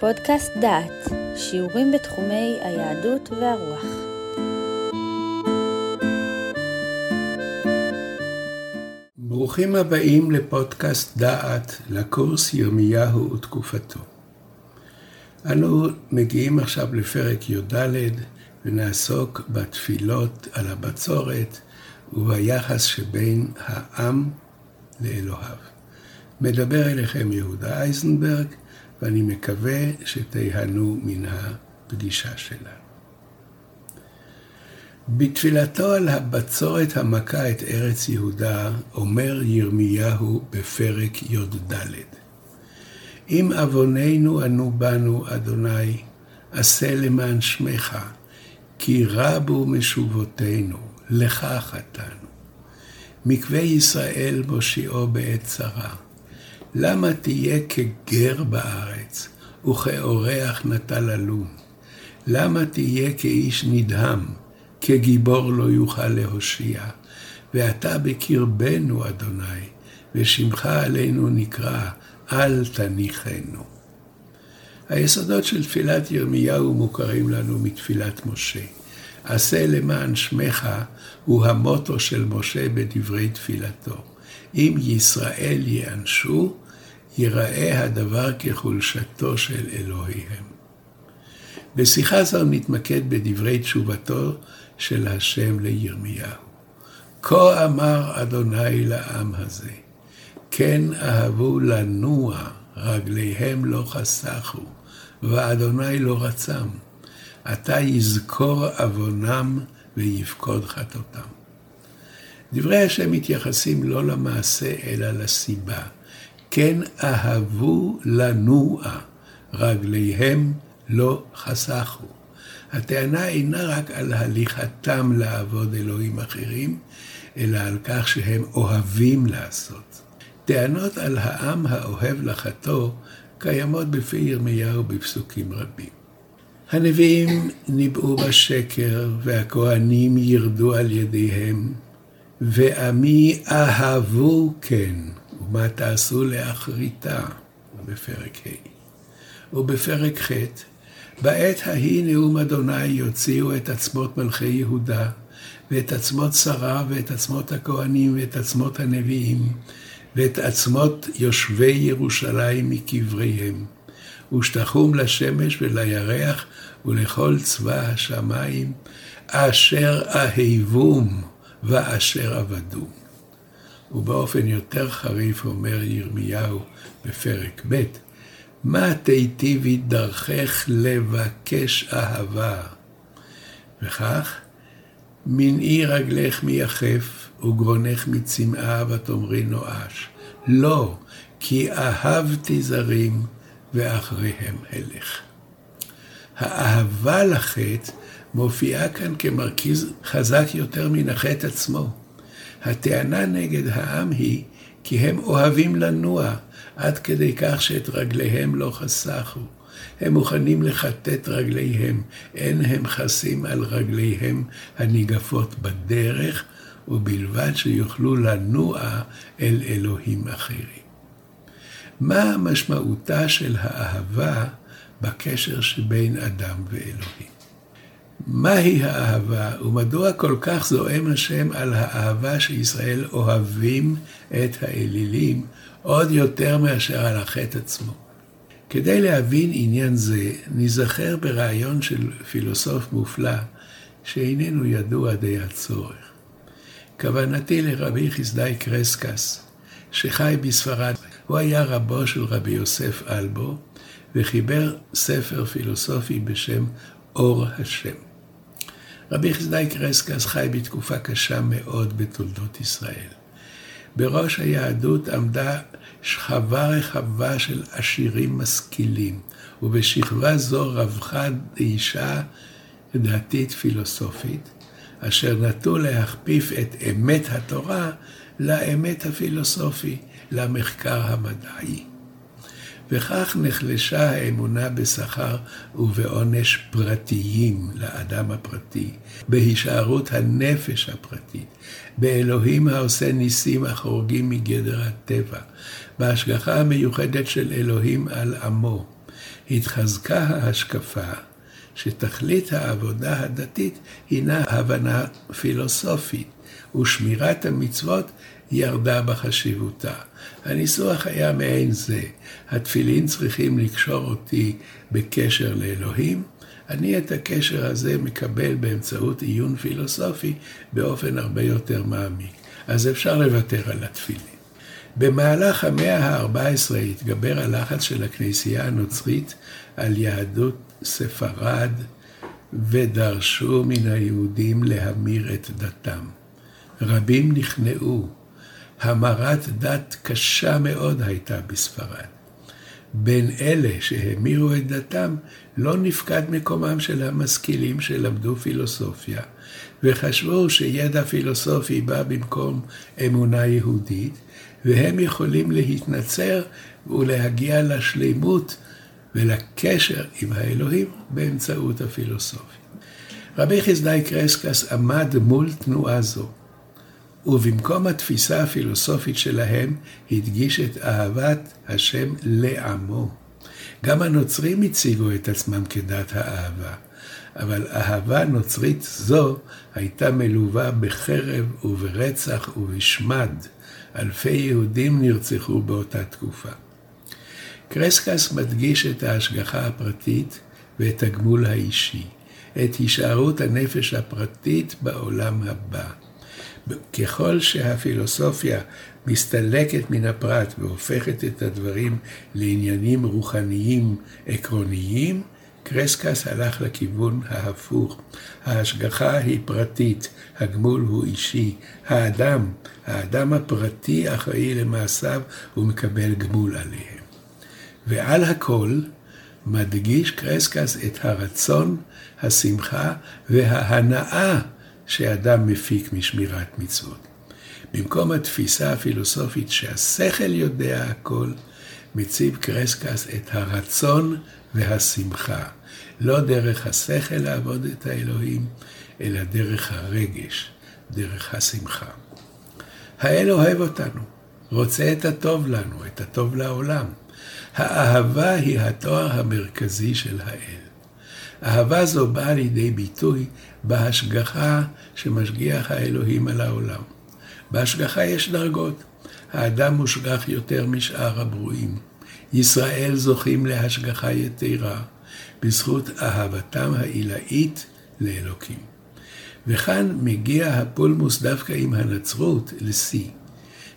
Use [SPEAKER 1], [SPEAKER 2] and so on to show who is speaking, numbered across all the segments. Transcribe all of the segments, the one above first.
[SPEAKER 1] פודקאסט דעת, שיעורים בתחומי היהדות והרוח.
[SPEAKER 2] ברוכים הבאים לפודקאסט דעת, לקורס ירמיהו ותקופתו. אנו מגיעים עכשיו לפרק י"ד ונעסוק בתפילות על הבצורת וביחס שבין העם לאלוהיו. מדבר אליכם יהודה אייזנברג, ואני מקווה שתיהנו מן הפגישה שלנו. בתפילתו על הבצורת המכה את ארץ יהודה, אומר ירמיהו בפרק י"ד: אם עווננו אנו בנו, אדוני, עשה למען שמך, כי רבו משובותינו, לך חטאנו. מקווה ישראל מושיעו בעת צרה. למה תהיה כגר בארץ, וכאורח נטל עלום? למה תהיה כאיש נדהם, כגיבור לא יוכל להושיע? ואתה בקרבנו, אדוני, ושמך עלינו נקרא, אל תניחנו. היסודות של תפילת ירמיהו מוכרים לנו מתפילת משה. עשה למען שמך הוא המוטו של משה בדברי תפילתו. אם ישראל ייענשו, ייראה הדבר כחולשתו של אלוהיהם. בשיחה זו נתמקד בדברי תשובתו של השם לירמיהו. כה אמר אדוני לעם הזה, כן אהבו לנוע, רגליהם לא חסכו, ואדוני לא רצם. עתה יזכור עוונם ויפקוד חטאותם. דברי השם מתייחסים לא למעשה, אלא לסיבה. כן אהבו לנוע, רגליהם לא חסכו. הטענה אינה רק על הליכתם לעבוד אלוהים אחרים, אלא על כך שהם אוהבים לעשות. טענות על העם האוהב לחטוא קיימות בפי ירמיהו בפסוקים רבים. הנביאים ניבאו בשקר, והכהנים ירדו על ידיהם, ועמי אהבו כן, ומה תעשו לאחריתה, בפרק ה'. ובפרק ח', בעת ההיא נאום אדוני יוציאו את עצמות מלכי יהודה, ואת עצמות שרה, ואת עצמות הכהנים, ואת עצמות הנביאים, ואת עצמות יושבי ירושלים מקבריהם. ושתחום לשמש ולירח ולכל צבא השמיים, אשר אהבום ואשר עבדו. ובאופן יותר חריף אומר ירמיהו בפרק ב', מה תיטיבי דרכך לבקש אהבה? וכך, מנעי רגלך מיחף וגרונך מצמאה ותאמרי נואש. לא, כי אהבתי זרים ואחריהם הלך. האהבה לחטא מופיעה כאן כמרכיז חזק יותר מן החטא עצמו. הטענה נגד העם היא כי הם אוהבים לנוע עד כדי כך שאת רגליהם לא חסכו. הם מוכנים לכתת רגליהם, אין הם חסים על רגליהם הניגפות בדרך, ובלבד שיוכלו לנוע אל אלוהים אחרים. מה משמעותה של האהבה בקשר שבין אדם ואלוהים? מהי האהבה, ומדוע כל כך זועם השם על האהבה שישראל אוהבים את האלילים עוד יותר מאשר על החטא עצמו? כדי להבין עניין זה, ניזכר ברעיון של פילוסוף מופלא שאיננו ידוע די הצורך. כוונתי לרבי חסדאי קרסקס, שחי בספרד. הוא היה רבו של רבי יוסף אלבו, וחיבר ספר פילוסופי בשם אור השם. רבי חסדאי קרסקס חי בתקופה קשה מאוד בתולדות ישראל. בראש היהדות עמדה שכבה רחבה של עשירים משכילים, ובשכבה זו רווחה אישה דתית פילוסופית, אשר נטו להכפיף את אמת התורה לאמת הפילוסופי, למחקר המדעי. וכך נחלשה האמונה בשכר ובעונש פרטיים לאדם הפרטי, בהישארות הנפש הפרטית, באלוהים העושה ניסים החורגים מגדר הטבע, בהשגחה המיוחדת של אלוהים על עמו, התחזקה ההשקפה שתכלית העבודה הדתית הינה הבנה פילוסופית, ושמירת המצוות ירדה בחשיבותה. הניסוח היה מעין זה, התפילין צריכים לקשור אותי בקשר לאלוהים, אני את הקשר הזה מקבל באמצעות עיון פילוסופי באופן הרבה יותר מעמיק. אז אפשר לוותר על התפילין. במהלך המאה ה-14 התגבר הלחץ של הכנסייה הנוצרית על יהדות ספרד, ודרשו מן היהודים להמיר את דתם. רבים נכנעו. המרת דת קשה מאוד הייתה בספרד. בין אלה שהמירו את דתם, לא נפקד מקומם של המשכילים שלמדו פילוסופיה, וחשבו שידע פילוסופי בא במקום אמונה יהודית, והם יכולים להתנצר ולהגיע לשלימות ולקשר עם האלוהים באמצעות הפילוסופיה. רבי חסדאי קרסקס עמד מול תנועה זו, ובמקום התפיסה הפילוסופית שלהם הדגיש את אהבת השם לעמו. גם הנוצרים הציגו את עצמם כדת האהבה, אבל אהבה נוצרית זו הייתה מלווה בחרב וברצח ובשמד. אלפי יהודים נרצחו באותה תקופה. קרסקס מדגיש את ההשגחה הפרטית ואת הגמול האישי, את הישארות הנפש הפרטית בעולם הבא. ככל שהפילוסופיה מסתלקת מן הפרט והופכת את הדברים לעניינים רוחניים עקרוניים, קרסקס הלך לכיוון ההפוך. ההשגחה היא פרטית, הגמול הוא אישי. האדם, האדם הפרטי אחראי למעשיו ומקבל גמול עליהם. ועל הכל מדגיש קרסקס את הרצון, השמחה וההנאה שאדם מפיק משמירת מצוות. במקום התפיסה הפילוסופית שהשכל יודע הכל, מציב קרסקס את הרצון והשמחה. לא דרך השכל לעבוד את האלוהים, אלא דרך הרגש, דרך השמחה. האל אוהב אותנו, רוצה את הטוב לנו, את הטוב לעולם. האהבה היא התואר המרכזי של האל. אהבה זו באה לידי ביטוי בהשגחה שמשגיח האלוהים על העולם. בהשגחה יש דרגות. האדם מושגח יותר משאר הברואים. ישראל זוכים להשגחה יתרה, בזכות אהבתם העילאית לאלוקים. וכאן מגיע הפולמוס דווקא עם הנצרות לשיא.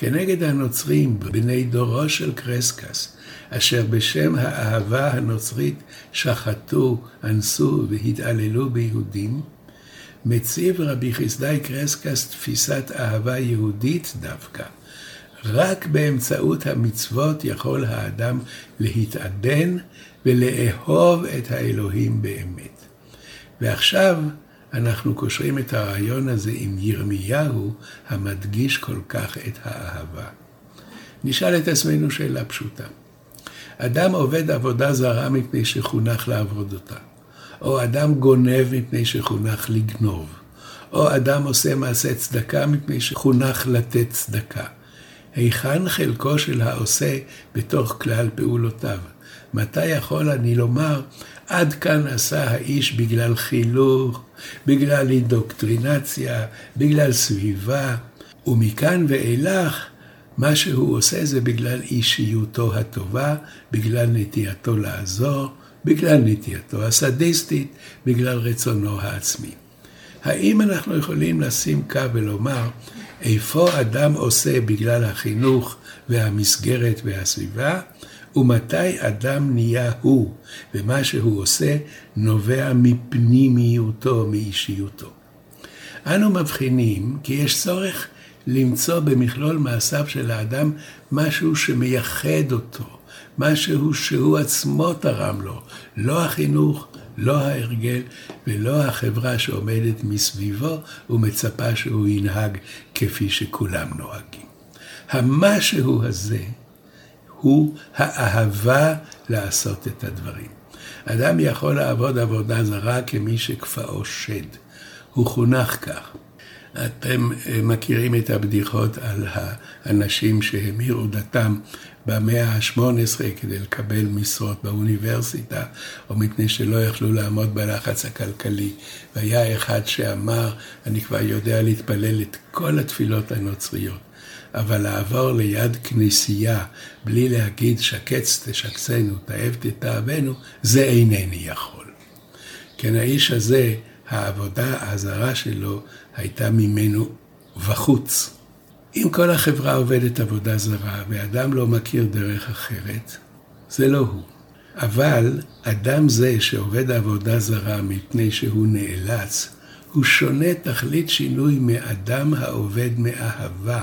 [SPEAKER 2] כנגד הנוצרים, בני דורו של קרסקס, אשר בשם האהבה הנוצרית שחטו, אנסו והתעללו ביהודים, מציב רבי חסדאי קרסקס תפיסת אהבה יהודית דווקא. רק באמצעות המצוות יכול האדם להתעדן ולאהוב את האלוהים באמת. ועכשיו אנחנו קושרים את הרעיון הזה עם ירמיהו, המדגיש כל כך את האהבה. נשאל את עצמנו שאלה פשוטה. אדם עובד עבודה זרה מפני שחונך לעבוד אותה, או אדם גונב מפני שחונך לגנוב, או אדם עושה מעשה צדקה מפני שחונך לתת צדקה. היכן חלקו של העושה בתוך כלל פעולותיו? מתי יכול אני לומר, עד כאן עשה האיש בגלל חינוך, בגלל אינדוקטרינציה, בגלל סביבה, ומכאן ואילך מה שהוא עושה זה בגלל אישיותו הטובה, בגלל נטייתו לעזור, בגלל נטייתו הסדיסטית, בגלל רצונו העצמי. האם אנחנו יכולים לשים קו ולומר איפה אדם עושה בגלל החינוך והמסגרת והסביבה, ומתי אדם נהיה הוא, ומה שהוא עושה נובע מפנימיותו, מאישיותו. אנו מבחינים כי יש צורך למצוא במכלול מעשיו של האדם משהו שמייחד אותו, משהו שהוא עצמו תרם לו, לא החינוך, לא ההרגל ולא החברה שעומדת מסביבו ומצפה שהוא ינהג כפי שכולם נוהגים. המשהו הזה הוא האהבה לעשות את הדברים. אדם יכול לעבוד עבודה זרה כמי שכפאו שד. הוא חונך כך. אתם אה, מכירים את הבדיחות על האנשים שהמירו דתם במאה ה-18 כדי לקבל משרות באוניברסיטה, או מפני שלא יכלו לעמוד בלחץ הכלכלי. והיה אחד שאמר, אני כבר יודע להתפלל את כל התפילות הנוצריות. אבל לעבור ליד כנסייה בלי להגיד שקץ תשקצנו, תאב תתאבנו, זה אינני יכול. כן, האיש הזה, העבודה הזרה שלו הייתה ממנו בחוץ. אם כל החברה עובדת עבודה זרה ואדם לא מכיר דרך אחרת, זה לא הוא. אבל אדם זה שעובד עבודה זרה מפני שהוא נאלץ, הוא שונה תכלית שינוי מאדם העובד מאהבה,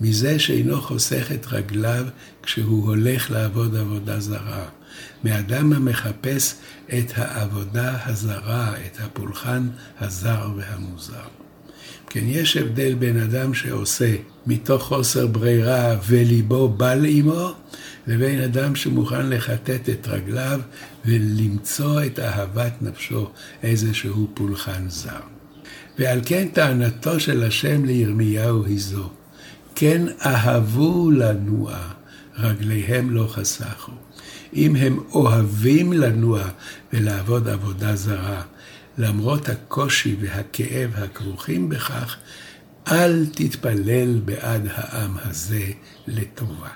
[SPEAKER 2] מזה שאינו חוסך את רגליו כשהוא הולך לעבוד עבודה זרה, מאדם המחפש את העבודה הזרה, את הפולחן הזר והמוזר. כן, יש הבדל בין אדם שעושה מתוך חוסר ברירה וליבו בא עמו, לבין אדם שמוכן לכתת את רגליו ולמצוא את אהבת נפשו איזשהו פולחן זר. ועל כן טענתו של השם לירמיהו היא זו, כן אהבו לנוע, רגליהם לא חסכו. אם הם אוהבים לנוע ולעבוד עבודה זרה, למרות הקושי והכאב הכרוכים בכך, אל תתפלל בעד העם הזה לטובה.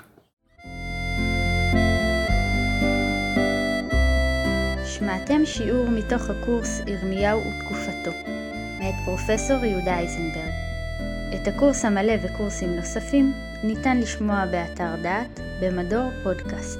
[SPEAKER 1] שמעתם שיעור מתוך הקורס ירמיהו ותקופתו, מאת פרופסור יהודה אייזנברג. את הקורס המלא וקורסים נוספים ניתן לשמוע באתר דעת במדור פודקאסט.